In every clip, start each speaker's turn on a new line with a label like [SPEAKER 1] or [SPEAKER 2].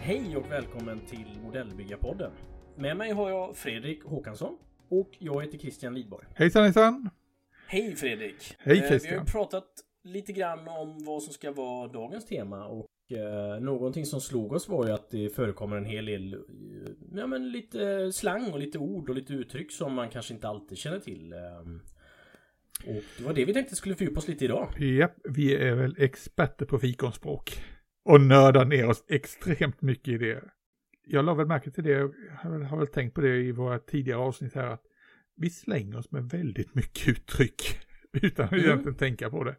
[SPEAKER 1] Hej och välkommen till Modellbyggarpodden. Med mig har jag Fredrik Håkansson och jag heter Christian Lidborg.
[SPEAKER 2] Hejsan hejsan!
[SPEAKER 1] Hej Fredrik!
[SPEAKER 2] Hej
[SPEAKER 1] Eh, Vi
[SPEAKER 2] Christian!
[SPEAKER 1] har ju pratat lite grann om vad som ska vara dagens tema och eh, någonting som slog oss var ju att det förekommer en hel del, eh, ja men lite slang och lite ord och lite uttryck som man kanske inte alltid känner till. Eh, och det var det vi tänkte skulle fördjupa oss lite idag.
[SPEAKER 2] Japp, vi är väl experter på fikonspråk. Och nördar ner oss extremt mycket i det. Jag la väl märke till det, jag har har väl tänkt på det i våra tidigare avsnitt här, att vi slänger oss med väldigt mycket uttryck utan att
[SPEAKER 1] Mm.
[SPEAKER 2] egentligen tänka på det.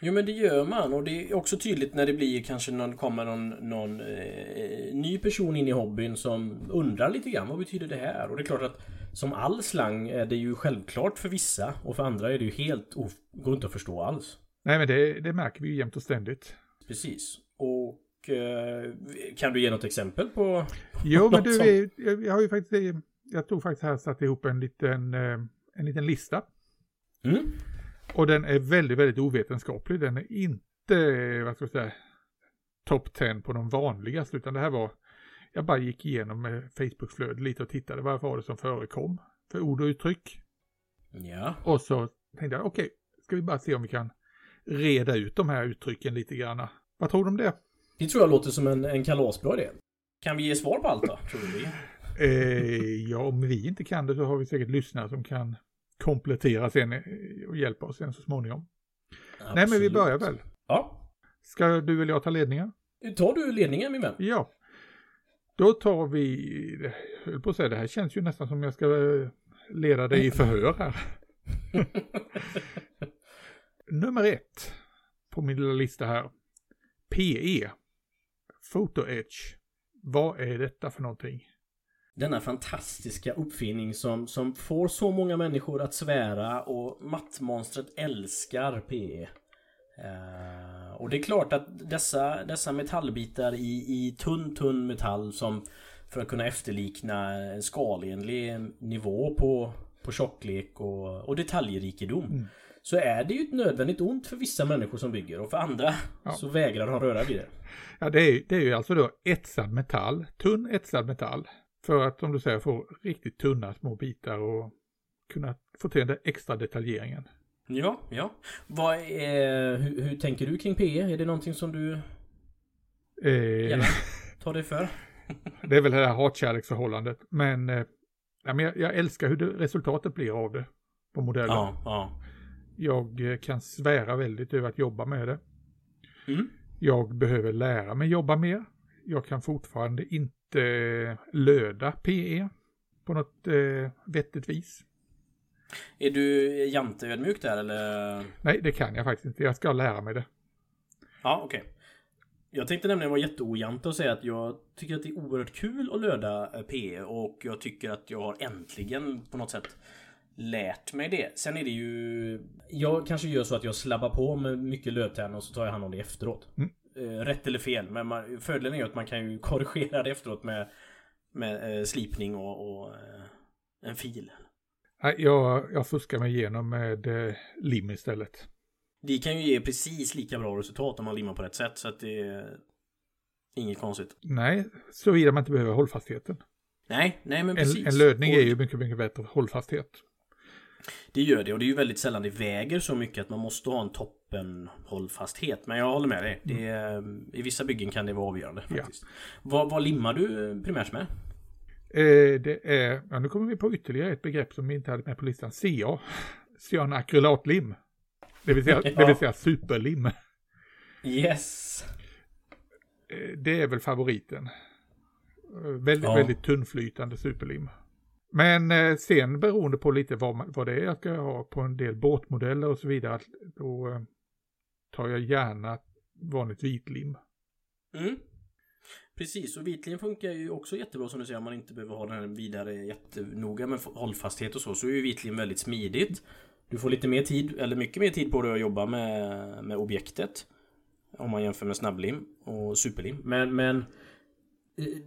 [SPEAKER 1] Jo men det gör man och det är också tydligt när det blir kanske någon, kommer någon, någon eh, ny person in i hobbyn som undrar lite grann vad betyder det här? Och det är klart att som all slang är det ju självklart för vissa och för andra är det ju helt går inte att förstå alls.
[SPEAKER 2] Nej men det, det märker vi ju jämt och ständigt.
[SPEAKER 1] Precis. Och eh, kan du ge något exempel på?
[SPEAKER 2] Jo men du, är- jag, jag har ju faktiskt, jag tog faktiskt här och satte ihop en liten, eh, en liten lista.
[SPEAKER 1] Mm?
[SPEAKER 2] Och den är väldigt, väldigt ovetenskaplig. Den är inte, vad ska jag säga, topp 10 på de vanligaste, utan det här var, jag bara gick igenom med Facebookflödet lite och tittade vad var det som förekom för ord och uttryck.
[SPEAKER 1] Ja.
[SPEAKER 2] Och så tänkte jag, okej, ska vi bara se om vi kan reda ut de här uttrycken lite grann. Vad tror du om det?
[SPEAKER 1] Det tror jag låter som en, en kalasbra idé. Kan vi ge svar på allt då? Tror du?
[SPEAKER 2] Eh, ja, om vi inte kan det så har vi säkert lyssnare som kan komplettera sen och hjälpa oss sen så småningom. Nej, men vi
[SPEAKER 1] Absolut.
[SPEAKER 2] börjar väl.
[SPEAKER 1] Ja.
[SPEAKER 2] Ska du eller jag ta ledningen?
[SPEAKER 1] Tar du ledningen min vän?
[SPEAKER 2] Ja. Då tar vi, jag höll på att säga, det här känns ju nästan som jag ska eh, leda dig i förhör här. Nummer ett på min lilla lista här. PE. Photo Edge. Vad är detta för någonting?
[SPEAKER 1] Denna fantastiska uppfinning som, som får så många människor att svära och mattmonstret älskar PE. Eh, och det är klart att dessa, dessa metallbitar i, i tunn, tunn metall som för att kunna efterlikna en skalenlig nivå på, på tjocklek och, och detaljrikedom.
[SPEAKER 2] Mm.
[SPEAKER 1] Så är det ju ett nödvändigt ont för vissa människor som bygger och för andra
[SPEAKER 2] Ja.
[SPEAKER 1] så vägrar de röra vid det.
[SPEAKER 2] Ja, det är, det är ju alltså då etsad metall, tunn etsad metall. För att, som du säger, få riktigt tunna små bitar och kunna få till den extra detaljeringen.
[SPEAKER 1] Ja, ja. Vad är, hur, hur tänker du kring PE? Är det någonting som du
[SPEAKER 2] Eh,
[SPEAKER 1] gärna tar dig för?
[SPEAKER 2] Det är väl det här hatkärleksförhållandet. Men, eh, ja, men jag, jag älskar hur det, resultatet blir av det på modellen.
[SPEAKER 1] Ja, ja.
[SPEAKER 2] Jag eh, kan svära väldigt över att jobba med det.
[SPEAKER 1] Mm.
[SPEAKER 2] Jag behöver lära mig jobba mer. Jag kan fortfarande inte löda PE på något eh, vettigt vis.
[SPEAKER 1] Är du janteödmjuk där eller?
[SPEAKER 2] Nej, det kan jag faktiskt inte. Jag ska lära mig det.
[SPEAKER 1] Ja, okej. Jag tänkte nämligen vara jätteojant och säga att jag tycker att det är oerhört kul att löda eh, PE och jag tycker att jag har äntligen på något sätt lärt mig det. Sen är det ju... Jag kanske gör så att jag slabbar på med mycket lödtärnor och så tar jag hand om det efteråt.
[SPEAKER 2] Mm.
[SPEAKER 1] Eh, Rätt eller fel, men man, fördelen är ju att man kan ju korrigera det efteråt med, med eh, slipning och, och eh, en fil.
[SPEAKER 2] Jag, jag fuskar mig igenom med eh, lim istället.
[SPEAKER 1] Det kan ju ge precis lika bra resultat om man limmar på rätt sätt så att det är inget konstigt.
[SPEAKER 2] Nej, såvida man inte behöver hållfastheten.
[SPEAKER 1] Nej, nej men precis.
[SPEAKER 2] En, en lödning
[SPEAKER 1] Och
[SPEAKER 2] är ju mycket, mycket bättre hållfasthet.
[SPEAKER 1] Det gör det och det är ju väldigt sällan det väger så mycket att man måste ha en toppen hållfasthet. Men jag håller med dig. Det är, I vissa byggen kan det vara avgörande
[SPEAKER 2] Ja.
[SPEAKER 1] faktiskt. Vad, vad limmar du primärt med?
[SPEAKER 2] Eh, det är, ja, nu kommer vi på ytterligare ett begrepp som vi inte hade med på listan. CA. Cyanakrylatlim. Det vill säga, det vill säga superlim.
[SPEAKER 1] Yes!
[SPEAKER 2] Eh, det är väl favoriten. Eh, väldigt,
[SPEAKER 1] Ja.
[SPEAKER 2] väldigt tunnflytande superlim. Men eh, sen beroende på lite vad, man, vad det är jag ska ha på en del båtmodeller och så vidare, då eh, tar jag gärna vanligt vitlim.
[SPEAKER 1] Mm. Precis, och vitlim funkar ju också jättebra som du säger om man inte behöver ha den vidare jättenoga med hållfasthet och så. Så är ju vitlim väldigt smidigt. Du får lite mer tid, eller mycket mer tid på dig att jobba med, med objektet. Om man jämför med snabblim och superlim. Men, men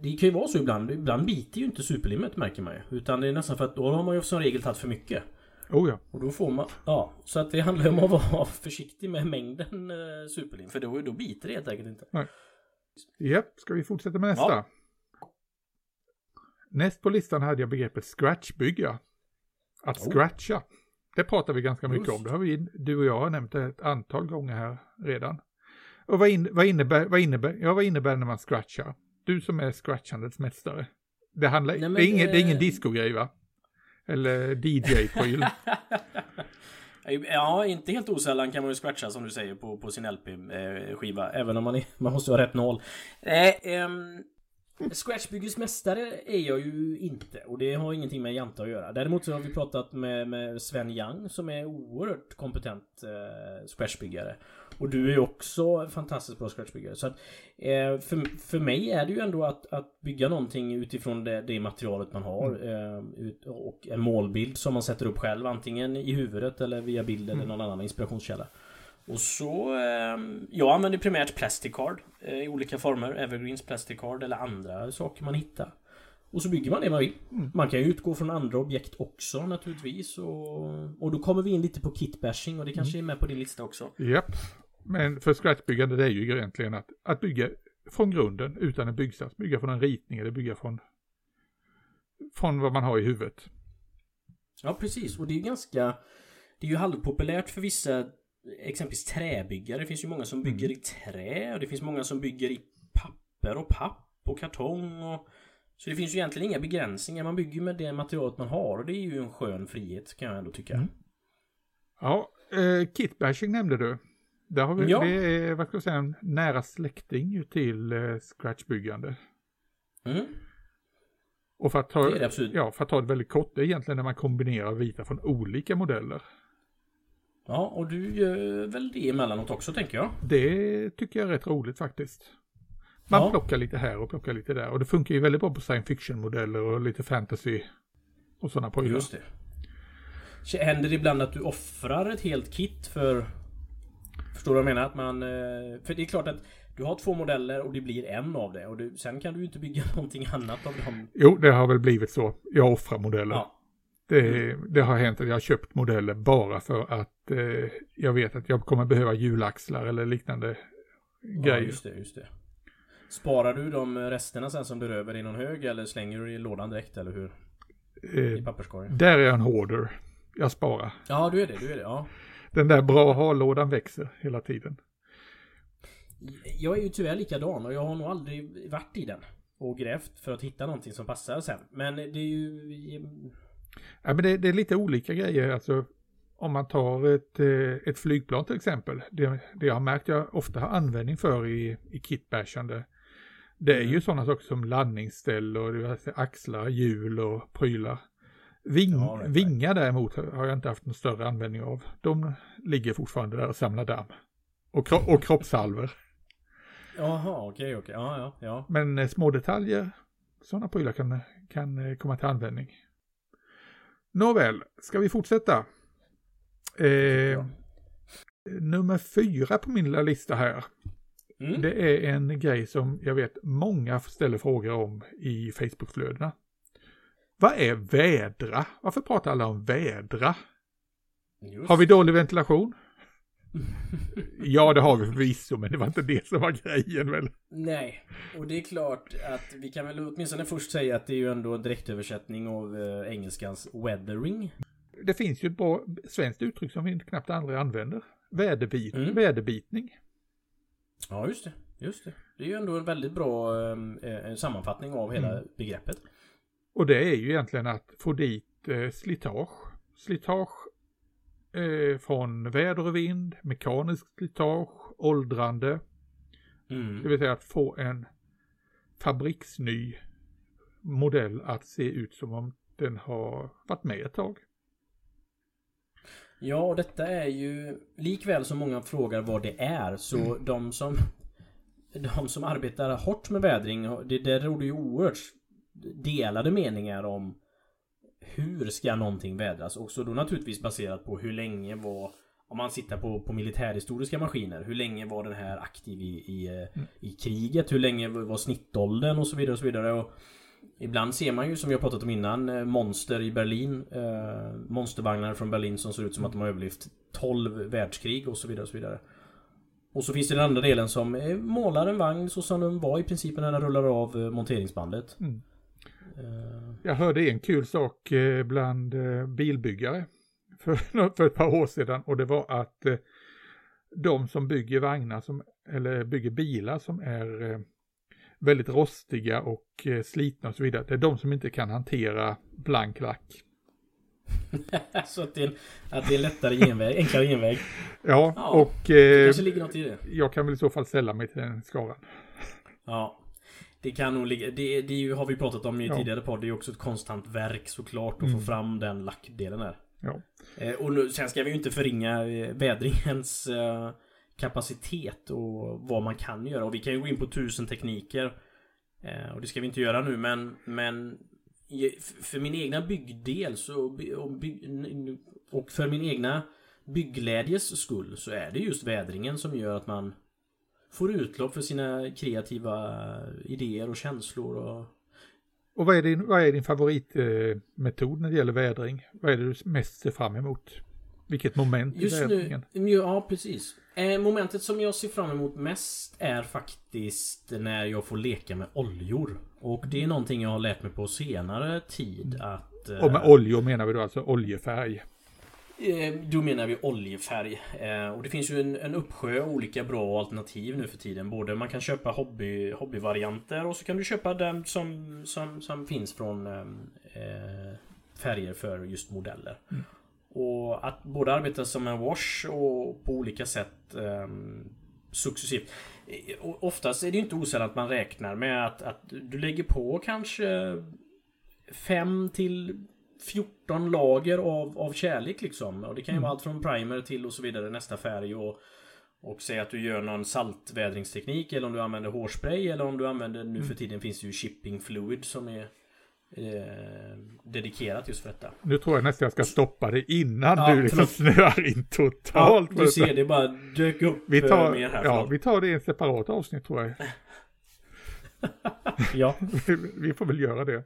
[SPEAKER 1] det kan ju vara så ibland. Ibland biter ju inte superlimmet märker man ju. Utan det är nästan för att då har man ju som regel tagit för mycket.
[SPEAKER 2] Oh ja.
[SPEAKER 1] Och då får man... Ja, så att det handlar ju om att vara försiktig med mängden eh, superlim. För då, då biter det helt enkelt inte.
[SPEAKER 2] Nej. Japp, ska vi fortsätta med nästa?
[SPEAKER 1] Ja.
[SPEAKER 2] Näst på listan hade jag begreppet scratchbygga. Att
[SPEAKER 1] Oh.
[SPEAKER 2] scratcha. Det pratar vi ganska mycket
[SPEAKER 1] Just.
[SPEAKER 2] om. Det har vi, du och jag har nämnt det ett antal gånger här redan. Och vad, in, vad, innebär, vad, innebär, ja, vad innebär när man scratchar? Du som är scratchandets mästare. Det, handlar,
[SPEAKER 1] Nej,
[SPEAKER 2] det, är ingen, det är ingen
[SPEAKER 1] det-
[SPEAKER 2] discogrej va? Eller DJ-pryl.
[SPEAKER 1] Ja, inte helt osällan kan man ju scratcha som du säger på, på sin LP-skiva. Även om man, är, man måste ha rätt nål. Nej, ehm, Scratchbyggets mästare är jag ju inte. Och det har ingenting med Jante att göra. Däremot så har vi pratat med, med Sven Young som är oerhört kompetent eh, scratchbyggare. Och du är ju också fantastiskt bra scratchbyggare. Så att eh, för, för mig är det ju ändå att, att bygga någonting utifrån det, det materialet man har. Eh, ut, och en målbild som man sätter upp själv. Antingen i huvudet eller via bild eller någon annan inspirationskälla. Och så... Eh, jag använder primärt Plasticard eh, i olika former. Evergreens Plasticard eller andra saker man hittar. Och så bygger man det man vill. Man kan ju utgå från andra objekt också naturligtvis. Och, och då kommer vi in lite på kitbashing och det kanske är med på din lista också.
[SPEAKER 2] Japp. Men för scratchbyggande det är ju egentligen att, att bygga från grunden utan en byggsats. Bygga från en ritning eller bygga från, från vad man har i huvudet.
[SPEAKER 1] Ja precis och det är ju ganska Det är ju halvpopulärt för vissa Exempelvis träbyggare. Det finns ju många som bygger i trä och det finns många som bygger i papper och papp och kartong och Så det finns ju egentligen inga begränsningar. Man bygger med det materialet man har och det är ju en skön frihet kan jag ändå tycka.
[SPEAKER 2] Mm. Ja, eh, kitbashing nämnde du. Där har vi,
[SPEAKER 1] Ja.
[SPEAKER 2] Det är, vad ska jag säga, en nära släkting till eh, scratchbyggande.
[SPEAKER 1] Mm.
[SPEAKER 2] Och för att, ta,
[SPEAKER 1] Det det
[SPEAKER 2] ja, för att ta det väldigt kort, det är egentligen när man kombinerar vita från olika modeller.
[SPEAKER 1] Ja och du gör väl det emellanåt också tänker jag.
[SPEAKER 2] Det tycker jag är rätt roligt faktiskt. Man
[SPEAKER 1] Ja.
[SPEAKER 2] plockar lite här och plockar lite där. Och det funkar ju väldigt bra på science fiction-modeller och lite fantasy och sådana prylar.
[SPEAKER 1] Just det. Händer det ibland att du offrar ett helt kit för... Förstår du vad jag menar? Att man... eh, För det är klart att du har två modeller och det blir en av det. Och du, sen kan du ju inte bygga någonting annat av dem.
[SPEAKER 2] Jo, det har väl blivit så. Jag offrar modeller.
[SPEAKER 1] Ja.
[SPEAKER 2] Det, det har hänt att jag har köpt modeller bara för att eh, jag vet att jag kommer behöva hjulaxlar eller liknande
[SPEAKER 1] ja,
[SPEAKER 2] grejer.
[SPEAKER 1] just det, just det. Sparar du de resterna sen som blir över i någon hög eller slänger du i lådan direkt eller hur? I
[SPEAKER 2] Eh,
[SPEAKER 1] papperskorgen?
[SPEAKER 2] där är jag en hoarder. Jag sparar.
[SPEAKER 1] Ja, du är det, du är det. Ja.
[SPEAKER 2] Den där bra ha-lådan växer hela tiden.
[SPEAKER 1] Jag är ju tyvärr likadan och jag har nog aldrig varit i den. Och grävt för att hitta någonting som passar sen. Men det är ju...
[SPEAKER 2] Ja, men det, det är lite olika grejer. Alltså, om man tar ett, eh, ett flygplan till exempel. Det, det jag har märkt jag ofta har användning för i, i kitbashande. Det är ju
[SPEAKER 1] Mm.
[SPEAKER 2] sådana saker som landningsställ och axlar, hjul och prylar. Ving,
[SPEAKER 1] Ja.
[SPEAKER 2] Vingar däremot har jag inte haft någon större användning av. De ligger fortfarande där och samlar damm. Och, kro och kroppshalvor.
[SPEAKER 1] Jaha, okej, okej. Ja, ja, ja.
[SPEAKER 2] Men eh, små detaljer, sådana prylar kan, kan eh, komma till användning. Nåväl, ska vi fortsätta? Eh, nummer fyra på min lilla lista här.
[SPEAKER 1] Mm.
[SPEAKER 2] Det är en grej som jag vet många ställer frågor om i Facebookflödena. Vad är vädra? Varför pratar alla om vädra?
[SPEAKER 1] Just.
[SPEAKER 2] Har vi dålig ventilation? Ja, det har vi förvisso, men det var inte det som var grejen väl?
[SPEAKER 1] Nej, och det är klart att vi kan väl åtminstone först säga att det är ju ändå direktöversättning av eh, engelskans weathering.
[SPEAKER 2] Det finns ju ett bra svenskt uttryck som vi knappt andra använder. Väderbit,
[SPEAKER 1] Mm.
[SPEAKER 2] Väderbitning.
[SPEAKER 1] Ja, just det. Just det. Det är ju ändå en väldigt bra eh, eh, sammanfattning av hela
[SPEAKER 2] Mm.
[SPEAKER 1] begreppet.
[SPEAKER 2] Och det är ju egentligen att få dit eh, slitage. Slitage eh, från väder och vind, mekaniskt slitage, åldrande.
[SPEAKER 1] Mm.
[SPEAKER 2] Det vill säga att få en fabriksny modell att se ut som om den har varit med ett tag.
[SPEAKER 1] Ja, och detta är ju likväl som många frågar vad det är så
[SPEAKER 2] Mm.
[SPEAKER 1] de som De som arbetar hårt med vädring Det där råder ju oerhört Delade meningar om Hur ska någonting vädras? Och så då naturligtvis baserat på hur länge var om man sitter på, på militärhistoriska maskiner. Hur länge var den här aktiv i, i, eh, mm. i kriget? Hur länge var snittåldern och så vidare och så vidare. Och ibland ser man ju som vi har pratat om innan eh, monster i Berlin. Eh, monstervagnar från Berlin som ser ut som att de har överlevt 12 världskrig och så vidare och så vidare. Och så finns det den andra delen som eh, målar en vagn så som den var i princip när den rullar av monteringsbandet. Mm.
[SPEAKER 2] Jag hörde en kul sak bland bilbyggare för, för ett par år sedan och det var att eh, de som bygger vagnar som, eller bygger bilar som är eh, väldigt rostiga och eh, slitna och så vidare, det är de som inte kan hantera blank lack.
[SPEAKER 1] så att det, är att det är lättare genväg, enklare genväg.
[SPEAKER 2] Ja, ja och
[SPEAKER 1] det kanske ligger något i det.
[SPEAKER 2] Jag kan väl i så fall ställa mig till den skaran.
[SPEAKER 1] Ja. Det kan nog ligga, det, det har vi pratat om i ja. tidigare podd, det är också ett konstant verk såklart att mm. få fram den lackdelen där.
[SPEAKER 2] Ja.
[SPEAKER 1] Eh, och nu, sen ska vi ju inte förringa eh, vädringens eh, kapacitet och vad man kan göra. Och vi kan ju gå in på tusen tekniker. Och det ska vi inte göra nu men, men för min egna byggdel så, och för min egna bygglädjes skull så är det just vädringen som gör att man får utlopp för sina kreativa idéer och känslor och
[SPEAKER 2] och vad är din, vad är din favoritmetod när det gäller vädring? Vad är det du mest ser fram emot? Vilket moment
[SPEAKER 1] Just i vädringen? Nu, ja, precis. Eh, momentet som jag ser fram emot mest är faktiskt när jag får leka med oljor. Och det är någonting jag har lärt mig på senare tid att...
[SPEAKER 2] Eh, och med oljor menar vi då alltså oljefärg?
[SPEAKER 1] Eh, då menar vi oljefärg. Eh, och det finns ju en, en uppsjö olika bra alternativ nu för tiden. Både man kan köpa hobby, hobbyvarianter och så kan du köpa den som, som, som finns från eh, färger för just modeller. Mm. Och att både arbeta som en wash och på olika sätt eh, successivt. Oftast är det inte osällan att man räknar med att, att du lägger på kanske 5 till 14 lager av, av kärlek liksom. Och det kan ju mm. vara allt från primer till och så vidare nästa färg och och säg att du gör någon saltvädringsteknik eller om du använder hårspray eller om du använder nu för mm. tiden finns det ju shipping fluid som är eh, dedikerat just för detta.
[SPEAKER 2] Nu tror jag nästan jag ska stoppa det innan ja, du liksom snöar in totalt.
[SPEAKER 1] Ja, du ser det bara dök upp
[SPEAKER 2] vi tar, mer här. Ja, vi tar det i en separat avsnitt tror jag.
[SPEAKER 1] ja.
[SPEAKER 2] vi får väl göra det.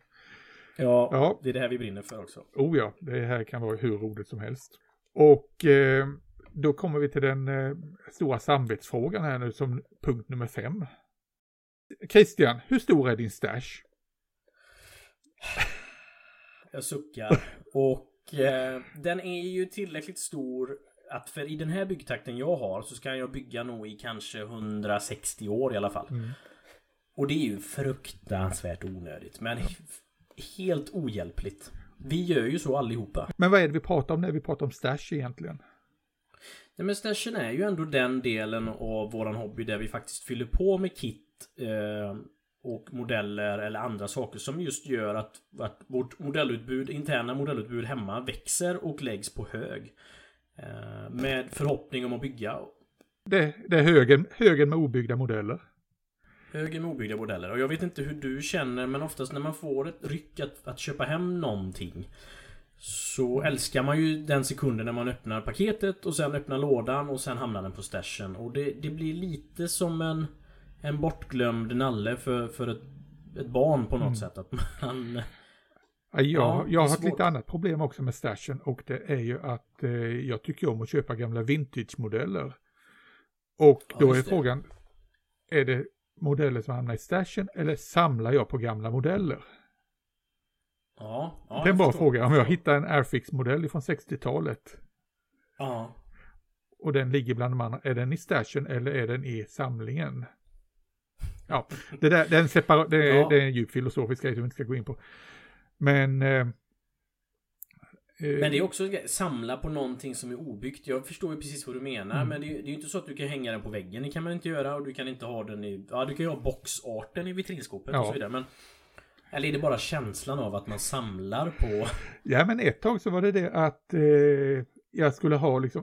[SPEAKER 1] Ja, ja, det är det här vi brinner för också.
[SPEAKER 2] Oh ja, det här kan vara hur roligt som helst. Och eh, då kommer vi till den eh, stora samvetsfrågan här nu som punkt nummer fem. Christian, hur stor är din stash?
[SPEAKER 1] Jag suckar. Och eh, den är ju tillräckligt stor att för i den här byggtakten jag har så ska jag bygga nog i kanske 160 år i alla fall. Mm. Och det är ju fruktansvärt onödigt. Men helt ohjälpligt. Vi gör ju så allihopa.
[SPEAKER 2] Men vad är det vi pratar om när vi pratar om stash egentligen?
[SPEAKER 1] Nej men stashen är ju ändå den delen av våran hobby där vi faktiskt fyller på med kit eh, och modeller eller andra saker som just gör att, att vårt modellutbud, interna modellutbud hemma växer och läggs på hög. Eh, med förhoppning om att bygga.
[SPEAKER 2] Det, det är högen, högen med obyggda modeller.
[SPEAKER 1] Höger med obyggda modeller. Och jag vet inte hur du känner men oftast när man får ett ryck att, att köpa hem någonting så älskar man ju den sekunden när man öppnar paketet och sen öppnar lådan och sen hamnar den på stashen. Och det, det blir lite som en En bortglömd nalle för, för ett, ett barn på något mm. sätt. Att man...
[SPEAKER 2] Ja, jag, jag har ett lite annat problem också med stashen och det är ju att eh, jag tycker om att köpa gamla vintage-modeller. Och då ja, är frågan, är det modeller som hamnar i stashen eller samlar jag på gamla modeller?
[SPEAKER 1] Ja, ja
[SPEAKER 2] Det är en bra fråga. Om jag hittar en Airfix-modell från 60-talet.
[SPEAKER 1] Ja.
[SPEAKER 2] Och den ligger bland de andra. Är den i stashen eller är den i samlingen? Ja, det, där, det, är, en separa, det, ja. det är en djup filosofisk grej som vi inte ska gå in på. Men Eh,
[SPEAKER 1] men det är också samla på någonting som är obyggt. Jag förstår ju precis vad du menar. Mm. Men det är, ju inte så att du kan hänga den på väggen. Det kan man inte göra. Och du kan inte ha den i... Ja, du kan ju ha boxarten i vitrinskåpet ja. och så vidare. Men... Eller är det bara känslan av att man samlar på...
[SPEAKER 2] Ja, men ett tag så var det det att eh, jag skulle ha liksom...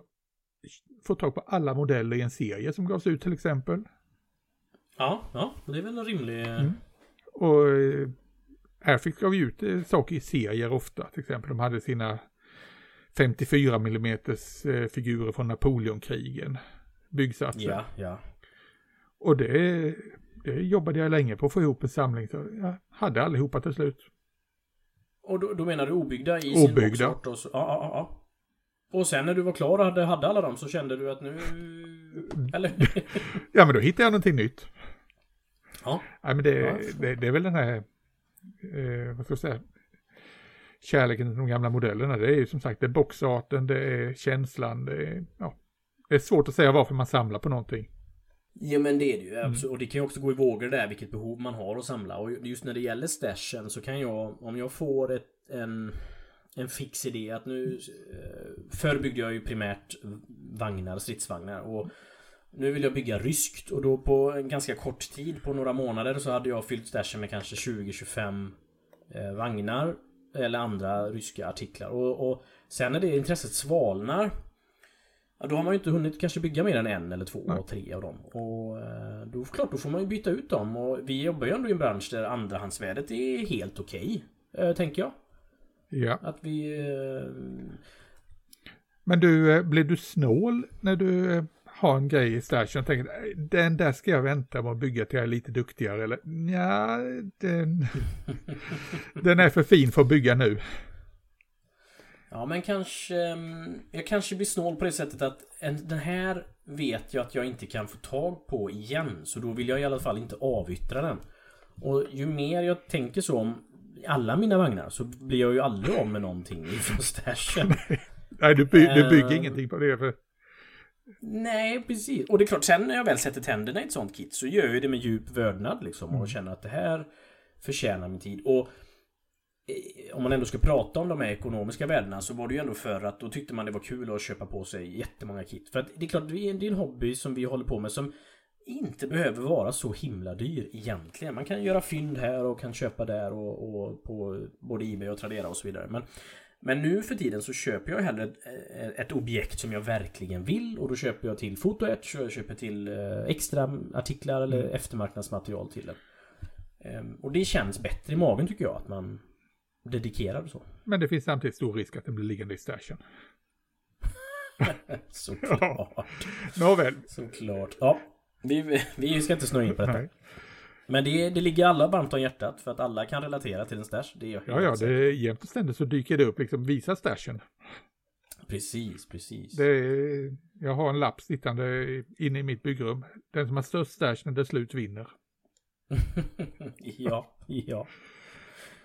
[SPEAKER 2] Få tag på alla modeller i en serie som gavs ut till exempel.
[SPEAKER 1] Ja, ja. Det är väl en rimlig... Mm.
[SPEAKER 2] Och... Eh, Airfix gav ut eh, saker i serier ofta. Till exempel de hade sina 54 mm figurer från Napoleonkrigen. Byggsatser.
[SPEAKER 1] Ja, ja.
[SPEAKER 2] Och det, det jobbade jag länge på att få ihop en samling så jag hade allihopa till slut.
[SPEAKER 1] Och då, då menar du obyggda i
[SPEAKER 2] Obyggda.
[SPEAKER 1] sin och så, ja, ja, ja. Och sen när du var klar och hade, hade alla dem så kände du att nu... Eller?
[SPEAKER 2] Ja men då hittade jag någonting nytt.
[SPEAKER 1] ja.
[SPEAKER 2] Nej men det, det, det är väl den här, eh, vad ska jag säga, kärleken till de gamla modellerna. Det är ju som sagt det är boxarten, det är känslan, det är, ja, det är svårt att säga varför man samlar på någonting.
[SPEAKER 1] Ja men det är det ju.
[SPEAKER 2] Mm.
[SPEAKER 1] Och det kan ju också gå i vågor där vilket behov man har att samla. Och just när det gäller stashen så kan jag, om jag får ett, en, en fix idé att nu... eh, Förr byggde jag ju primärt vagnar, stridsvagnar. Och nu vill jag bygga ryskt och då på en ganska kort tid, på några månader, så hade jag fyllt stashen med kanske 20-25 eh, vagnar. Eller andra ryska artiklar. Och, och sen när det intresset svalnar Ja, då har man ju inte hunnit kanske bygga mer än en eller två
[SPEAKER 2] Nej.
[SPEAKER 1] och tre av dem. Och eh, då klart, då får man ju byta ut dem. Och vi jobbar ju ändå i en bransch där andrahandsvärdet är helt okej. eh, tänker jag.
[SPEAKER 2] Ja.
[SPEAKER 1] Att vi...
[SPEAKER 2] Men du, blir du snål när du har en grej i stashen och tänker "Nej, den där ska jag vänta med att bygga till jag är lite duktigare eller ja, den, den är för fin för att bygga nu.
[SPEAKER 1] ja men kanske... mm, Jag kanske blir snål på det sättet att en, den här vet jag att jag inte kan få tag på igen. Så då vill jag i alla fall inte avyttra den. Och ju mer jag tänker så om alla mina vagnar så blir jag ju aldrig av med någonting ifrån stashen.
[SPEAKER 2] Nej, du, by, du bygger
[SPEAKER 1] Eh.
[SPEAKER 2] ingenting på det för
[SPEAKER 1] Nej, precis. Och det är klart, sen när jag väl sätter tänderna i ett sånt kit så gör jag det med djup vördnad liksom och känner att det här förtjänar min tid. Och eh, om man ändå ska prata om de här ekonomiska värdena så var det ju ändå för att då tyckte man det var kul att köpa på sig jättemånga kit. För att det är klart, det är en hobby som vi håller på med som inte behöver vara så himla dyr egentligen. Man kan göra fynd här och kan köpa där och, och på både Ebay och Tradera och så vidare. Men, men nu för tiden så köper jag hellre ett, ett objekt som jag verkligen vill och då köper jag till Photo Etch och jag köper till eh, extra artiklar eller eftermarknadsmaterial till den. Ehm, Och det känns bättre i magen tycker jag att man dedikerar så.
[SPEAKER 2] Men det finns samtidigt stor risk att den blir liggande i stashen.
[SPEAKER 1] Såklart.
[SPEAKER 2] Nåväl.
[SPEAKER 1] Såklart. Ja. Vi, vi ska inte snöa in på detta.
[SPEAKER 2] Nej.
[SPEAKER 1] Men det, det ligger alla varmt om hjärtat för att alla kan relatera till en stash. Det
[SPEAKER 2] Ja, ja, det är jämt och ständigt så dyker det upp liksom, visa stashen.
[SPEAKER 1] Precis, precis.
[SPEAKER 2] Det är, jag har en lapp sittande inne i mitt byggrum. Den som har störst stash när det slut vinner.
[SPEAKER 1] ja, ja.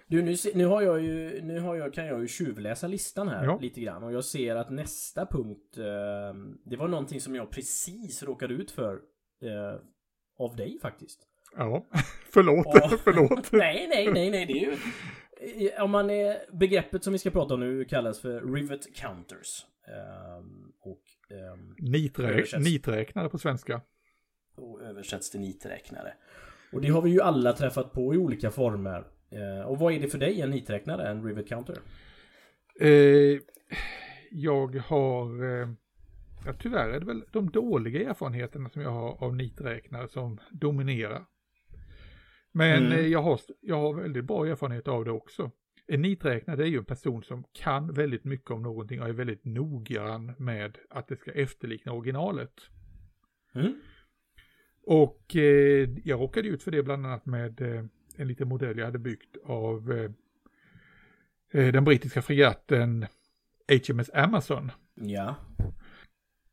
[SPEAKER 1] Du, nu, nu har jag ju, nu har jag, kan jag ju tjuvläsa listan här
[SPEAKER 2] Ja.
[SPEAKER 1] lite grann och jag ser att nästa punkt, eh, det var någonting som jag precis råkade ut för eh, av dig faktiskt.
[SPEAKER 2] Ja, förlåt,
[SPEAKER 1] Ja.
[SPEAKER 2] förlåt.
[SPEAKER 1] nej, nej, nej, nej, det är ju... Om man är, begreppet som vi ska prata om nu kallas för rivet counters. Ehm, och, ehm,
[SPEAKER 2] Niträ,
[SPEAKER 1] Översätts.
[SPEAKER 2] niträknare på svenska.
[SPEAKER 1] och översätts till niträknare. Och det har vi ju alla träffat på i olika former. Eh, och vad är det för dig, en niträknare, en rivet counter?
[SPEAKER 2] Eh, jag har, ja, tyvärr är det väl de dåliga erfarenheterna som jag har av niträknare som dominerar. Men
[SPEAKER 1] Mm.
[SPEAKER 2] eh, jag, har, jag har väldigt bra erfarenhet av det också. En niträknare är ju en person som kan väldigt mycket om någonting och är väldigt noggrann med att det ska efterlikna originalet.
[SPEAKER 1] Mm.
[SPEAKER 2] Och eh, jag råkade ut för det bland annat med eh, en liten modell jag hade byggt av eh, eh, den brittiska fregatten HMS Amazon.
[SPEAKER 1] Ja.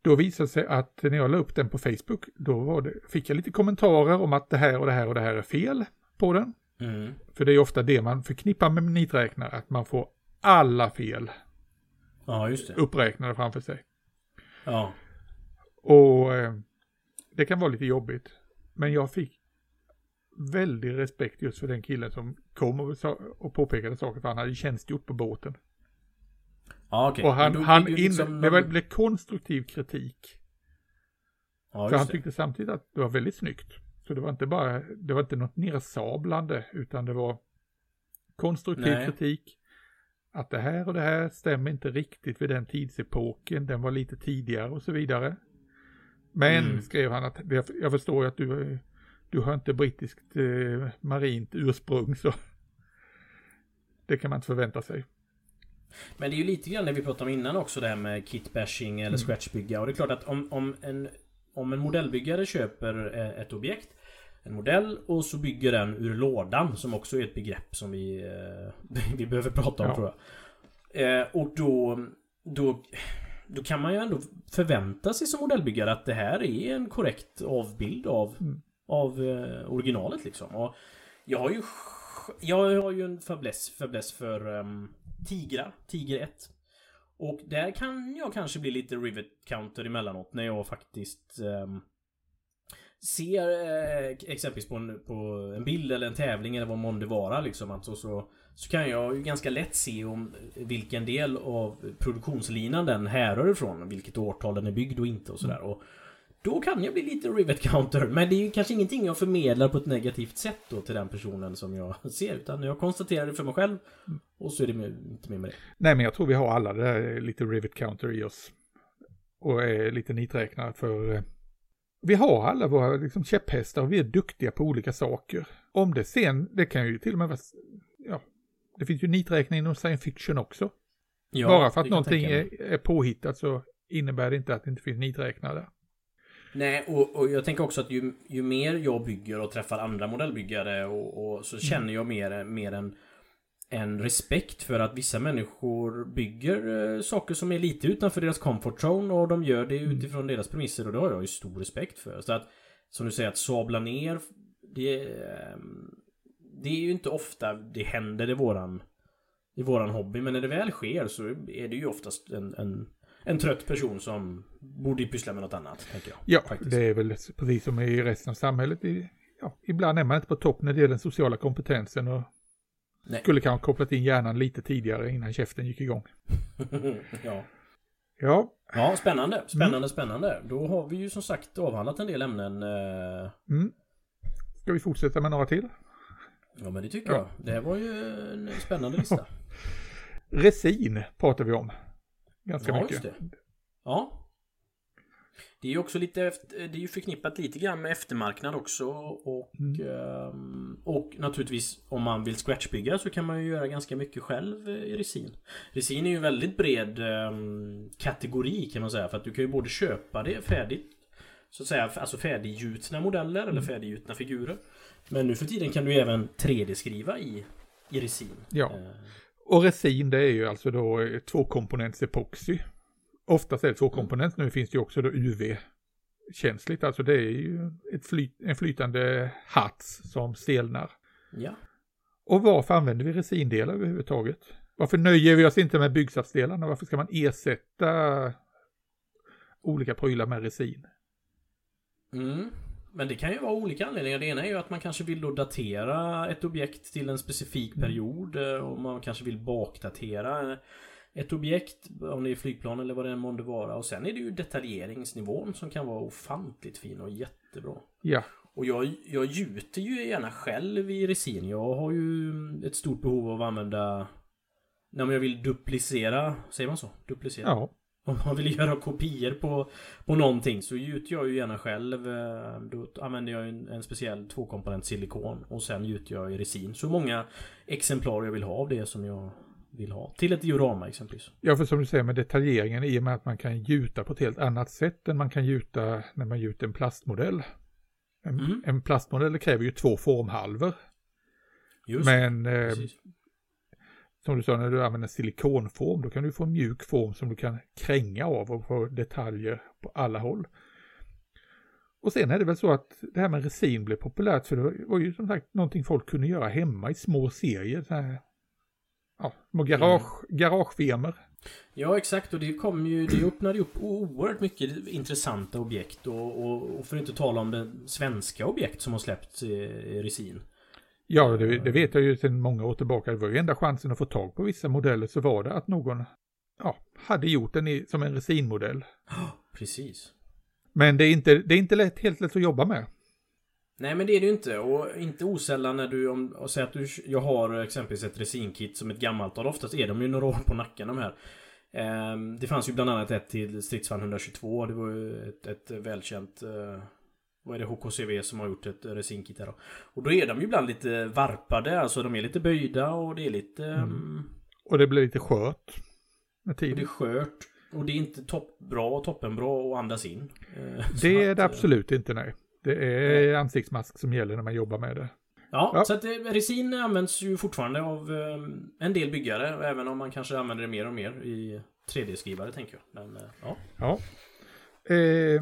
[SPEAKER 2] Då visade det sig att när jag la upp den på Facebook, då det, fick jag lite kommentarer om att det här och det här och det här är fel på den.
[SPEAKER 1] Mm.
[SPEAKER 2] För det är ofta det man förknippar med niträknare, att man får alla fel
[SPEAKER 1] Ja, just det.
[SPEAKER 2] uppräknade framför sig.
[SPEAKER 1] Ja.
[SPEAKER 2] Och eh, det kan vara lite jobbigt. Men jag fick väldig respekt just för den killen som kom och, sa, och påpekade saker för han hade tjänstgjort på båten.
[SPEAKER 1] Ja, okej.
[SPEAKER 2] och han,
[SPEAKER 1] då
[SPEAKER 2] han in,
[SPEAKER 1] liksom
[SPEAKER 2] det blev konstruktiv kritik.
[SPEAKER 1] Ja,
[SPEAKER 2] för han
[SPEAKER 1] just det.
[SPEAKER 2] tyckte samtidigt att det var väldigt snyggt. Så det var inte bara, det var inte något nersablande utan det var konstruktiv
[SPEAKER 1] Nej.
[SPEAKER 2] kritik. Att det här och det här stämmer inte riktigt vid den tidsepoken, den var lite tidigare och så vidare. Men,
[SPEAKER 1] Mm.
[SPEAKER 2] skrev han, att jag, jag förstår ju att du, du har inte brittiskt eh, marint ursprung så det kan man inte förvänta sig.
[SPEAKER 1] Men det är ju lite grann det vi pratade om innan också det här med kitbashing eller
[SPEAKER 2] Mm.
[SPEAKER 1] scratchbygga. Och det är klart att om, om, en, om en modellbyggare köper eh, ett objekt en modell och så bygger den ur lådan som också är ett begrepp som vi, eh, vi behöver prata om
[SPEAKER 2] Ja.
[SPEAKER 1] tror jag. Eh, och då, då, då kan man ju ändå förvänta sig som modellbyggare att det här är en korrekt avbild av,
[SPEAKER 2] Mm.
[SPEAKER 1] av eh, originalet liksom. Och jag har ju jag har ju en fäbless, fäbless för um, tigrar, Tiger 1. Och där kan jag kanske bli lite rivet counter emellanåt när jag faktiskt eh, ser eh, exempelvis på en, på en bild eller en tävling eller vad månde vara liksom. Alltså, så, så kan jag ju ganska lätt se om vilken del av produktionslinan den härrör ifrån. Vilket årtal den är byggd och inte och sådär. Och då kan jag bli lite rivet counter. Men det är ju kanske ingenting jag förmedlar på ett negativt sätt då till den personen som jag ser. Utan jag konstaterar det för mig själv. Och så är det inte mer med det.
[SPEAKER 2] Nej, men jag tror vi har alla det där lite rivet counter i oss. Och är lite niträknare för eh, vi har alla våra liksom, käpphästar och vi är duktiga på olika saker. Om det sen, det kan ju till och med vara, ja, det finns ju niträkning inom science fiction också.
[SPEAKER 1] Ja,
[SPEAKER 2] Bara för att någonting är, är påhittat så innebär det inte att det inte finns niträknare.
[SPEAKER 1] Nej, och, och jag tänker också att ju, ju mer jag bygger och träffar andra modellbyggare och, och så känner jag mer, mer en, en respekt för att vissa människor bygger eh, saker som är lite utanför deras comfort zone och de gör det utifrån deras premisser och det har jag ju stor respekt för. Så att, som du säger, att sabla ner, det, eh, det är ju inte ofta det händer i våran, i våran hobby, men när det väl sker så är det ju oftast en, en, en trött person som borde pyssla med något annat, tänker jag.
[SPEAKER 2] Ja,
[SPEAKER 1] faktiskt.
[SPEAKER 2] det är väl precis som i resten av samhället. Ja, ibland är man inte på topp när det gäller den sociala kompetensen och
[SPEAKER 1] Nej.
[SPEAKER 2] skulle kanske kopplat in hjärnan lite tidigare innan käften gick igång.
[SPEAKER 1] ja.
[SPEAKER 2] Ja,
[SPEAKER 1] ja, spännande. Spännande, spännande. Då har vi ju som sagt avhandlat en del ämnen. eh,
[SPEAKER 2] mm. Ska vi fortsätta med några till?
[SPEAKER 1] Ja, men det tycker
[SPEAKER 2] Ja.
[SPEAKER 1] jag. Det här var ju en spännande lista.
[SPEAKER 2] Resin pratar vi om. Ganska
[SPEAKER 1] ja,
[SPEAKER 2] mycket.
[SPEAKER 1] just det. Ja. Det är ju också lite det är ju förknippat lite grann med eftermarknad också och
[SPEAKER 2] Mm.
[SPEAKER 1] ehm, Och naturligtvis om man vill scratchbygga så kan man ju göra ganska mycket själv eh, i resin. Resin är ju en väldigt bred ehm, kategori kan man säga för att du kan ju både köpa det färdigt Så att säga alltså färdiggjutna modeller eller
[SPEAKER 2] Mm.
[SPEAKER 1] färdiggjutna figurer. Men nu för tiden kan du ju även 3D-skriva i, i resin.
[SPEAKER 2] Ja. Och resin det är ju alltså då eh, tvåkomponents epoxy. Oftast är det tvåkomponents, nu finns det ju också då UV-känsligt, alltså det är ju ett flyt, en flytande hats som stelnar.
[SPEAKER 1] ja.
[SPEAKER 2] Och varför använder vi resindelar överhuvudtaget? Varför nöjer vi oss inte med byggsatsdelarna? Varför ska man ersätta olika prylar med resin?
[SPEAKER 1] Mm. Men det kan ju vara olika anledningar. Det ena är ju att man kanske vill då datera ett objekt till en specifik period. eh, Och man kanske vill bakdatera ett objekt. Om det är flygplan eller vad det än månde vara. Och sen är det ju detaljeringsnivån som kan vara ofantligt fin och jättebra.
[SPEAKER 2] Ja,
[SPEAKER 1] Och jag, jag gjuter ju gärna själv i resin. Jag har ju ett stort behov av att använda... När jag vill duplicera, säger man så? Duplicera?
[SPEAKER 2] ja,
[SPEAKER 1] Om man vill göra kopior på, på någonting så gjuter jag ju gärna själv. eh, Då använder jag en, en speciell tvåkomponent silikon och sen gjuter jag i resin. Så många exemplar jag vill ha av det som jag vill ha. Till ett diorama exempelvis.
[SPEAKER 2] ja, för som du säger med detaljeringen i och med att man kan gjuta på ett helt annat sätt än man kan gjuta när man gjuter en plastmodell. En,
[SPEAKER 1] Mm.
[SPEAKER 2] en plastmodell kräver ju två formhalvor.
[SPEAKER 1] Just
[SPEAKER 2] Men eh. Som du sa, när du använder silikonform, då kan du få en mjuk form som du kan kränga av och få detaljer på alla håll. Och sen är det väl så att det här med resin blev populärt, för det var ju som sagt någonting folk kunde göra hemma i små serier. Så här, ja, små garage, garagefirmor.
[SPEAKER 1] Ja exakt och det kom ju Det öppnade upp oerhört mycket intressanta objekt och, och, och för att inte tala om det svenska objekt som har släppts i, i resin.
[SPEAKER 2] Ja, det, det vet jag ju sedan många år tillbaka. Det var ju enda chansen att få tag på vissa modeller så var det att någon ja, hade gjort den i, som en resinmodell.
[SPEAKER 1] Precis.
[SPEAKER 2] Men det är inte, det är inte lätt, helt lätt att jobba med.
[SPEAKER 1] Nej men det är det ju inte och inte osällan när du om, och säger att du Jag har exempelvis ett resinkit som ett gammalt och oftast är de ju några år på nacken de här Ehm, Det fanns ju bland annat ett till stridsvagn 122 Det var ju ett, ett välkänt eh, Vad är det HKCV som har gjort ett resinkit här då Och då är de ju ibland lite varpade Alltså de är lite böjda och det är lite ehm,
[SPEAKER 2] Och det blir lite skört med
[SPEAKER 1] Och det är
[SPEAKER 2] tiden.
[SPEAKER 1] skört. Och det är inte topp, bra, toppenbra att andas in. Eh,
[SPEAKER 2] Det är
[SPEAKER 1] att,
[SPEAKER 2] det
[SPEAKER 1] eh,
[SPEAKER 2] absolut inte, nej. Det är ansiktsmask som gäller när man jobbar med det.
[SPEAKER 1] Ja,
[SPEAKER 2] Ja.
[SPEAKER 1] så att eh, resin används ju fortfarande av en del byggare. Även om man kanske använder det mer och mer i 3D-skrivare tänker jag. Men ja.
[SPEAKER 2] Ja. Eh,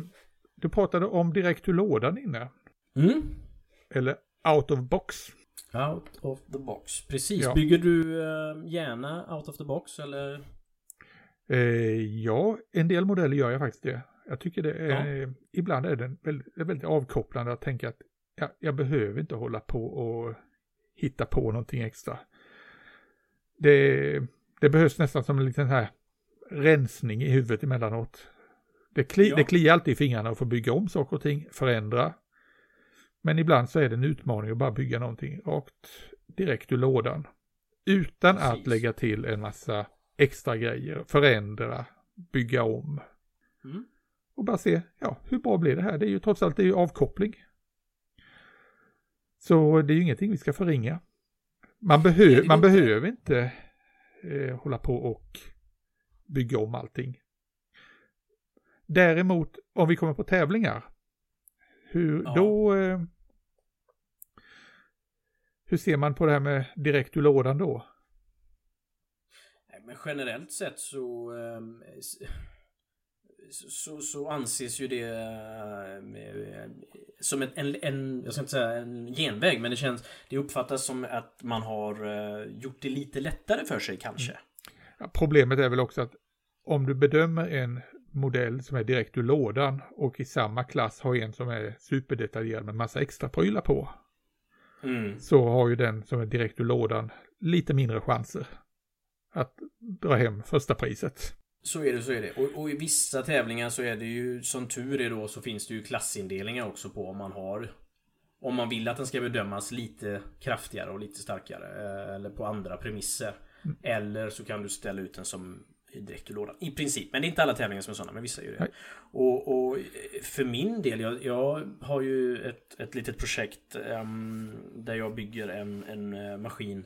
[SPEAKER 2] du pratade om direkt ur lådan inne.
[SPEAKER 1] Mm.
[SPEAKER 2] Eller out of box.
[SPEAKER 1] Out of the box. Precis.
[SPEAKER 2] Ja.
[SPEAKER 1] Bygger du eh, gärna out of the box eller?
[SPEAKER 2] Eh, ja, en del modeller gör jag faktiskt det. Jag tycker det är, ibland är det väldigt, väldigt avkopplande att tänka att ja, jag behöver inte hålla på och hitta på någonting extra. Det, det behövs nästan som en liten här rensning i huvudet emellanåt. Det, kli,
[SPEAKER 1] Ja.
[SPEAKER 2] det kliar alltid i fingrarna att få bygga om saker och ting, förändra. Men ibland så är det en utmaning att bara bygga någonting rakt direkt ur lådan. Utan att
[SPEAKER 1] Precis.
[SPEAKER 2] lägga till en massa extra grejer, förändra, bygga om.
[SPEAKER 1] Mm.
[SPEAKER 2] Och bara se, ja, hur bra blir det här? Det är ju trots allt det är ju avkoppling. Så det är ju ingenting vi ska förringa. Man, behö man
[SPEAKER 1] inte.
[SPEAKER 2] behöver inte eh, hålla på och bygga om allting. Däremot, om vi kommer på tävlingar, hur
[SPEAKER 1] Ja.
[SPEAKER 2] då... Eh, hur ser man på det här med direkt ur lådan då?
[SPEAKER 1] Men generellt sett så, ehm, så, så anses ju det eh, som en, en, en, jag ska inte säga en genväg, men det känns, det uppfattas som att man har eh, gjort det lite lättare för sig kanske.
[SPEAKER 2] Ja, Problemet är väl också att om du bedömer en modell som är direkt ur lådan och i samma klass har en som är superdetaljerad med massa extra prylar på.
[SPEAKER 1] Mm.
[SPEAKER 2] Så har ju den som är direkt ur lådan lite mindre chanser att dra hem första priset.
[SPEAKER 1] Så är det, så är det. Och, och i vissa tävlingar så är det ju, som tur är då, så finns det ju klassindelningar också på om man har om man vill att den ska bedömas lite kraftigare och lite starkare eh, eller på andra premisser. Eller så kan du ställa ut den som direkt ur lådan. I princip. Men det är inte alla tävlingar som är sådana, men vissa gör det.
[SPEAKER 2] Nej.
[SPEAKER 1] Och, och för min del, jag, jag har ju ett, ett litet projekt ehm, där jag bygger en, en eh, maskin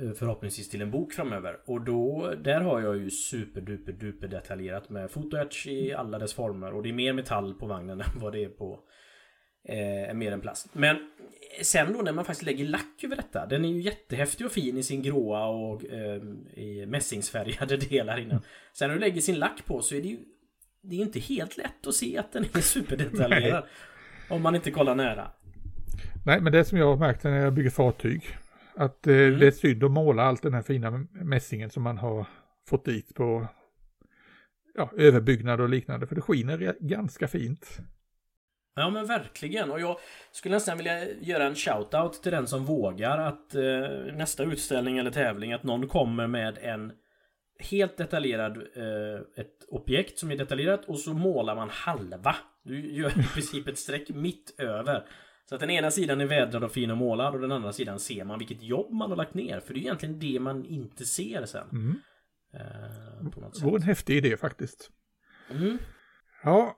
[SPEAKER 1] eh, förhoppningsvis till en bok framöver. Och då, där har jag ju superduper duper detaljerat med fotoetch i alla dess former. Och det är mer metall på vagnen än vad det är på eh, mer än plast. Men sen då när man faktiskt lägger lack över detta. Den är ju jättehäftig och fin i sin gråa och eh, i mässingsfärgade delar innan. Sen när du lägger sin lack på så är det ju det är inte helt lätt att se att den är superdetaljerad. om man inte kollar nära.
[SPEAKER 2] Nej, men det som jag har märkt när jag bygger fartyg, att eh,
[SPEAKER 1] Mm.
[SPEAKER 2] det är synd att måla allt den här fina mässingen som man har fått dit på ja, överbyggnad och liknande, för det skiner ganska fint.
[SPEAKER 1] Ja men verkligen och jag skulle nästan vilja göra en shoutout till den som vågar att eh, nästa utställning eller tävling att någon kommer med en helt detaljerad eh, ett objekt som är detaljerat och så målar man halva. Du gör i princip ett streck mitt över. Så att den ena sidan är vädrad och fin och målad och den andra sidan ser man vilket jobb man har lagt ner. För det är egentligen det man inte ser sen.
[SPEAKER 2] Mm.
[SPEAKER 1] Eh,
[SPEAKER 2] Det
[SPEAKER 1] sätt.
[SPEAKER 2] en häftig idé faktiskt.
[SPEAKER 1] Mm.
[SPEAKER 2] Ja,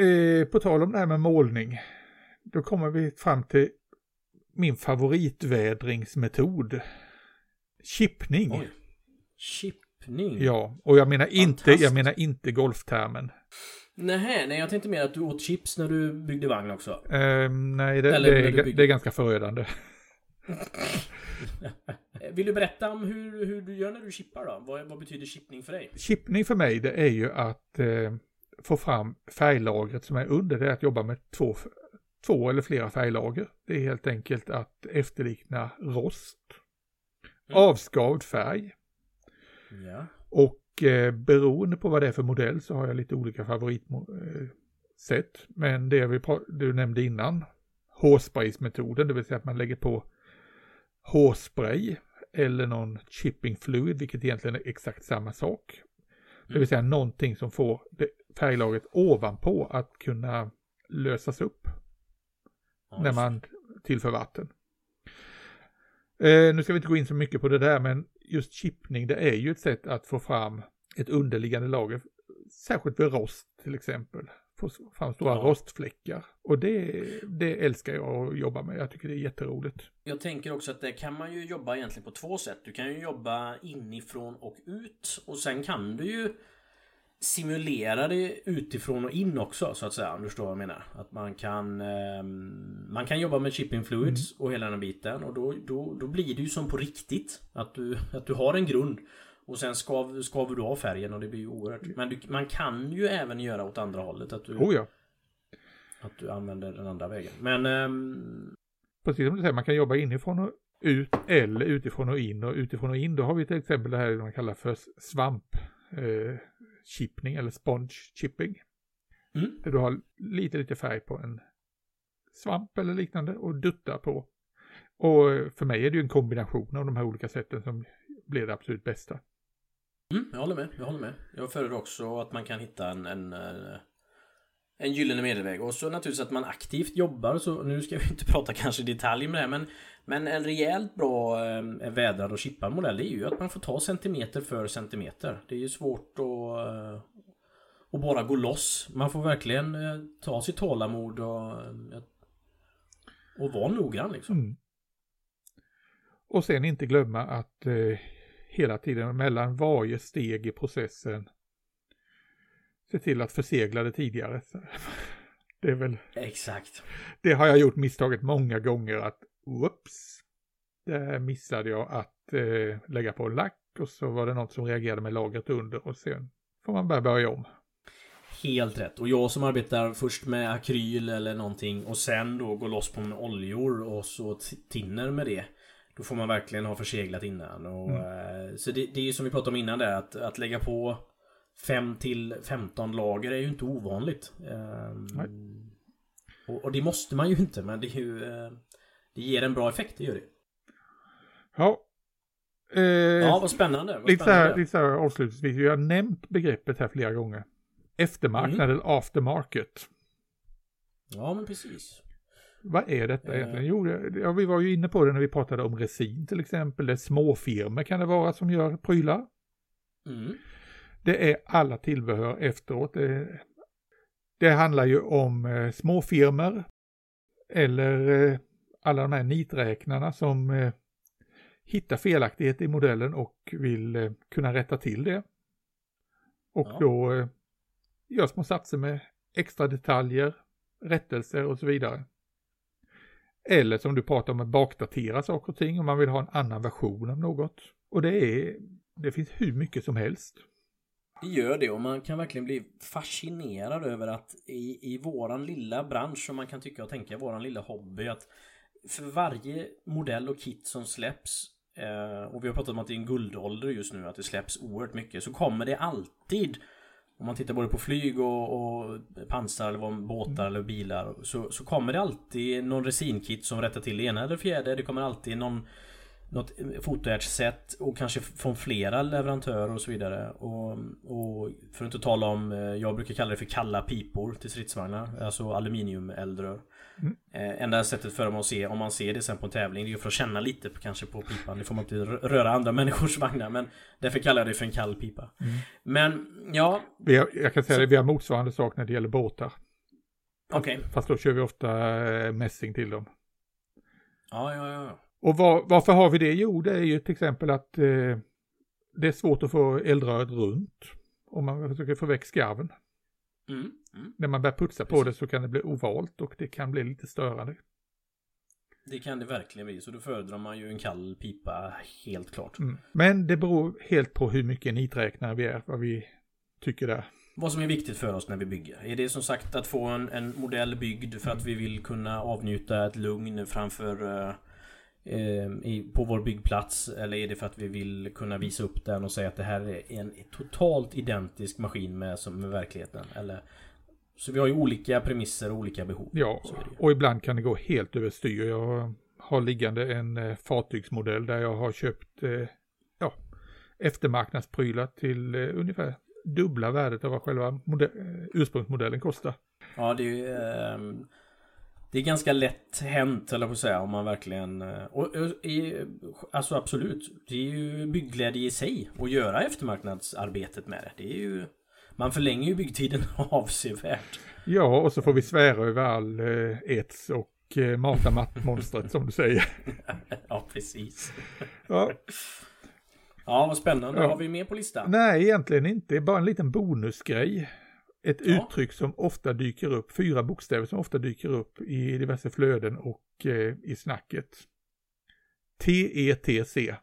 [SPEAKER 2] eh, på tal om det här med målning, då kommer vi fram till min favoritvädringsmetod. Chippning.
[SPEAKER 1] Oj. Chippning.
[SPEAKER 2] Ja, och jag menar inte, jag menar inte golftermen.
[SPEAKER 1] Nähä, nej jag tänkte mer att du åt chips när du byggde vagn också.
[SPEAKER 2] Ehm, nej, det,
[SPEAKER 1] Eller
[SPEAKER 2] det, är, det är ganska förödande.
[SPEAKER 1] Eh, Vill du berätta om hur, hur du gör när du chippar då? Vad, vad betyder chippning för dig?
[SPEAKER 2] Chippning för mig, det är ju att eh, få fram färglagret som är under. Det är att jobba med två, två eller flera färglager. Det är helt enkelt att efterlikna rost,
[SPEAKER 1] Mm.
[SPEAKER 2] avskavd färg
[SPEAKER 1] Ja.
[SPEAKER 2] och eh, beroende på vad det är för modell så har jag lite olika favoritsätt. Men det vi du nämnde innan, hårspraysmetoden, det vill säga att man lägger på hårspray eller någon chipping fluid, vilket egentligen är exakt samma sak. Det vill säga någonting som får det färglagret ovanpå att kunna lösas upp
[SPEAKER 1] Ja,
[SPEAKER 2] när man tillför vatten. Eh, nu ska vi inte gå in så mycket på det där, men just chippning, det är ju ett sätt att få fram ett underliggande lager, särskilt vid rost till exempel. få fram stora ja. rostfläckar. Och det, det älskar jag att jobba med. Jag tycker det är jätteroligt.
[SPEAKER 1] Jag tänker också att det kan man ju jobba egentligen på två sätt. Du kan ju jobba inifrån och ut. Och sen kan du ju simulera det utifrån och in också så att säga. Om du förstår vad jag menar. Att man kan eh, Man kan jobba med shipping fluids mm. och hela den biten. Och då, då, då blir det ju som på riktigt. Att du, att du har en grund. Och sen skav, skaver du av färgen och det blir ju oerhört. Men du, man kan ju även göra åt andra hållet. Att du,
[SPEAKER 2] oh ja.
[SPEAKER 1] Att du använder den andra vägen. Men... Um...
[SPEAKER 2] Precis som du säger, man kan jobba inifrån och ut eller utifrån och in. Och utifrån och in, då har vi till exempel det här man kallar för svamp. Eh, chippning eller sponge chipping. Mm. Där du har lite, lite färg på en svamp eller liknande och duttar på. Och för mig är det ju en kombination av de här olika sätten som blir det absolut bästa.
[SPEAKER 1] Mm, jag håller med, jag håller med. Jag föredrar också att man kan hitta en, en, eh, en gyllene medelväg. Och så naturligtvis att man aktivt jobbar. Så nu ska vi inte prata kanske i detalj med det men Men en rejält bra eh, vädrad och chippad modell det är ju att man får ta centimeter för centimeter. Det är ju svårt att eh, bara gå loss. Man får verkligen eh, ta sitt tålamod och, eh, och vara noggrann liksom. Mm.
[SPEAKER 2] Och sen inte glömma att eh, hela tiden mellan varje steg i processen se till att försegla det tidigare. Det är väl...
[SPEAKER 1] Exakt.
[SPEAKER 2] Det har jag gjort misstaget många gånger att whoops. Där missade jag att eh, lägga på lack och så var det något som reagerade med lagret under och sen får man bara börja om.
[SPEAKER 1] Helt rätt. Och jag som arbetar först med akryl eller någonting och sen då går loss på med oljor och så tinner med det. Då får man verkligen ha förseglat innan. Och, mm. Eh, så det, det är ju som vi pratade om innan där att, att lägga på 5 till 15 lager är ju inte ovanligt. Um, och, och, det måste man ju inte men det är ju uh, Det ger en bra effekt, det gör det.
[SPEAKER 2] Ja.
[SPEAKER 1] Eh, ja, vad spännande. Vad
[SPEAKER 2] lite, spännande. Så här, lite så här avslutningsvis, vi har nämnt begreppet här flera gånger. Eftermarknad mm. eller aftermarket.
[SPEAKER 1] Ja, men precis.
[SPEAKER 2] Vad är detta egentligen? Jo, ja, vi var ju inne på det när vi pratade om resin till exempel. Det småfirmor kan det vara som gör prylar. Mm. Det är alla tillbehör efteråt. Det, det handlar ju om eh, småfirmor eller eh, alla de här niträknarna som eh, hittar felaktigheter i modellen och vill eh, kunna rätta till det. Och ja. då eh, gör små satser med extra detaljer, rättelser och så vidare. Eller som du pratar om att bakdatera saker och ting om man vill ha en annan version av något. Och det är, det finns hur mycket som helst.
[SPEAKER 1] Det gör det och man kan verkligen bli fascinerad över att i, i våran lilla bransch som man kan tycka och tänka, våran lilla hobby att för varje modell och kit som släpps eh, och vi har pratat om att det är en guldålder just nu, att det släpps oerhört mycket, så kommer det alltid om man tittar både på flyg och, och pansar eller vad, båtar eller bilar så, så kommer det alltid någon resinkit som rättar till det ena eller fjärde. Det kommer alltid någon något fotoärtssätt och kanske från flera leverantörer och så vidare. Och, och, för att inte tala om, eh, jag brukar kalla det för kalla pipor till stridsvagnar. Alltså aluminiumeldrör. Mm. Eh, enda sättet för dem att se, om man ser det sen på en tävling, det är ju för att känna lite på, kanske på pipan. Det får man inte röra andra människors vagnar. Men därför kallar jag det för en kall pipa. Mm. Men, ja.
[SPEAKER 2] Vi har, jag kan säga så, det, vi har motsvarande sak när det gäller båtar.
[SPEAKER 1] Okej. Okay.
[SPEAKER 2] Fast då kör vi ofta eh, mässing till dem.
[SPEAKER 1] Ja, ja, ja.
[SPEAKER 2] Och var, varför har vi det? Jo, det är ju till exempel att eh, det är svårt att få eldröret runt om man försöker få väck skarven. Mm, mm. När man börjar putsa Precis. på det så kan det bli ovalt och det kan bli lite störande.
[SPEAKER 1] Det kan det verkligen bli, så då föredrar man ju en kall pipa helt klart. Mm.
[SPEAKER 2] Men det beror helt på hur mycket niträknare vi är, vad vi tycker där.
[SPEAKER 1] Vad som är viktigt för oss när vi bygger. Är det som sagt att få en, en modell byggd för att vi vill kunna avnjuta ett lugn framför uh, på vår byggplats? Eller är det för att vi vill kunna visa upp den och säga att det här är en totalt identisk maskin med, som med verkligheten? Eller, så vi har ju olika premisser och olika behov.
[SPEAKER 2] Ja, och ibland kan det gå helt överstyr. Jag har liggande en eh, fartygsmodell där jag har köpt eh, ja, eftermarknadsprylar till eh, ungefär dubbla värdet av vad själva modell, ursprungsmodellen kostar.
[SPEAKER 1] Ja, det är ju... Det är ganska lätt hänt, eller på att säga, om man verkligen... Eh, och, och, alltså absolut, det är ju byggglädje i sig att göra eftermarknadsarbetet med det. Det är ju... man förlänger ju byggtiden avsevärt.
[SPEAKER 2] Ja, och så får vi svära över all eh, ets och eh, mata mattmonstret som du säger.
[SPEAKER 1] ja, precis.
[SPEAKER 2] Ja.
[SPEAKER 1] Ja, vad spännande.
[SPEAKER 2] Ja.
[SPEAKER 1] Har vi mer på listan?
[SPEAKER 2] Nej, egentligen inte. Det är bara en liten bonusgrej. Ett
[SPEAKER 1] Ja.
[SPEAKER 2] uttryck som ofta dyker upp, fyra bokstäver som ofta dyker upp i diverse flöden och eh, i snacket. T-E-T-C.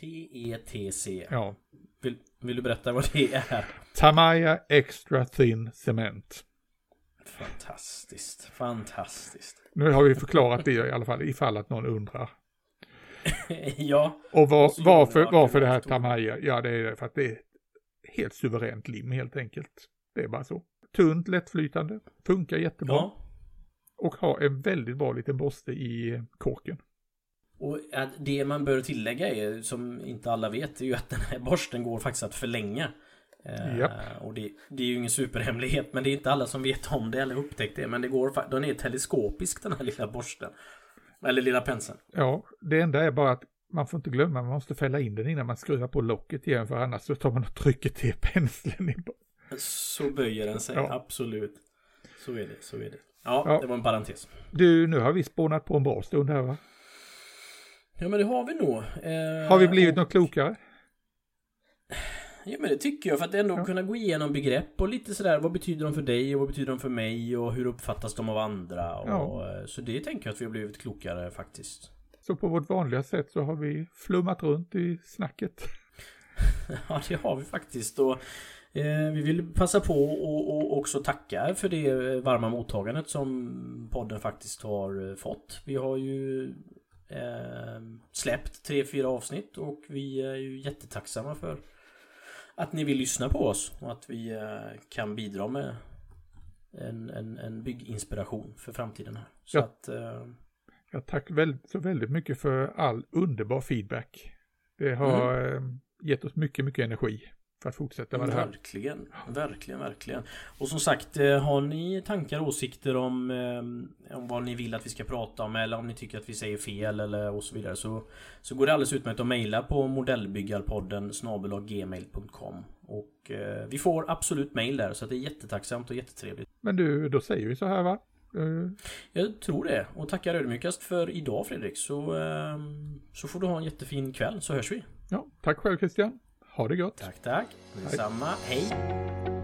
[SPEAKER 1] T-E-T-C.
[SPEAKER 2] Ja.
[SPEAKER 1] Vill, vill du berätta vad det är?
[SPEAKER 2] Tamaya Extra Thin Cement.
[SPEAKER 1] Fantastiskt. Fantastiskt.
[SPEAKER 2] Nu har vi förklarat det i alla fall, ifall att någon undrar.
[SPEAKER 1] ja,
[SPEAKER 2] Och var, varför, varför det här. Tamaya? Ja, det är för att det är helt suveränt lim helt enkelt. Det är bara så. Tunt, lättflytande, funkar jättebra.
[SPEAKER 1] ja.
[SPEAKER 2] Och har en väldigt bra liten borste i korken.
[SPEAKER 1] Och det man bör tillägga är, som inte alla vet, är ju att den här borsten går faktiskt att förlänga. Eh,
[SPEAKER 2] Japp.
[SPEAKER 1] Och det, det är ju ingen superhemlighet, men det är inte alla som vet om det eller upptäckt det. Men det går, den är teleskopisk den här lilla borsten. Eller lilla penseln.
[SPEAKER 2] Ja, det enda är bara att man får inte glömma, man måste fälla in den innan man skruvar på locket igen, för annars så tar man och trycker till penseln. i.
[SPEAKER 1] Så böjer den sig,
[SPEAKER 2] Ja.
[SPEAKER 1] absolut. Så är det, så är det. Ja,
[SPEAKER 2] Ja.
[SPEAKER 1] det var en parentes.
[SPEAKER 2] Du, nu har vi spånat på en bra stund här va?
[SPEAKER 1] Ja, men det har vi nog. Eh,
[SPEAKER 2] Har vi blivit
[SPEAKER 1] och-
[SPEAKER 2] något klokare?
[SPEAKER 1] Ja men det tycker jag för att ändå
[SPEAKER 2] Ja.
[SPEAKER 1] kunna gå igenom begrepp och lite sådär vad betyder de för dig och vad betyder de för mig och hur uppfattas de av andra och,
[SPEAKER 2] Ja.
[SPEAKER 1] eh, Så det tänker jag att vi har blivit klokare faktiskt.
[SPEAKER 2] Så på vårt vanliga sätt så har vi flummat runt i snacket.
[SPEAKER 1] Ja det har vi faktiskt och eh, vi vill passa på och, och också tacka för det varma mottagandet som podden faktiskt har eh, fått. Vi har ju eh, släppt tre, fyra avsnitt och vi är ju jättetacksamma för att ni vill lyssna på oss och att vi eh, kan bidra med en, en, en bygginspiration för framtiden här. Så
[SPEAKER 2] Ja.
[SPEAKER 1] att eh,
[SPEAKER 2] Jag tackar väldigt, så väldigt mycket för all underbar feedback. Det har eh, gett oss mycket, mycket energi för att fortsätta med det här.
[SPEAKER 1] Verkligen, verkligen, verkligen. Och som sagt, eh, har ni tankar och åsikter om, eh, om vad ni vill att vi ska prata om eller om ni tycker att vi säger fel eller och så vidare så, så går det alldeles utmärkt att mejla på modellbyggarpodden snabel-gmail.com Och eh, vi får absolut mejl där så det är jättetacksamt och jättetrevligt.
[SPEAKER 2] Men du, då säger vi så här va? Eh,
[SPEAKER 1] Jag tror det och tackar ödmjukast för idag Fredrik så, eh, så får du ha en jättefin kväll så hörs vi.
[SPEAKER 2] ja, tack själv Christian. Ha det gott.
[SPEAKER 1] Tack, tack. Detsamma. Hej.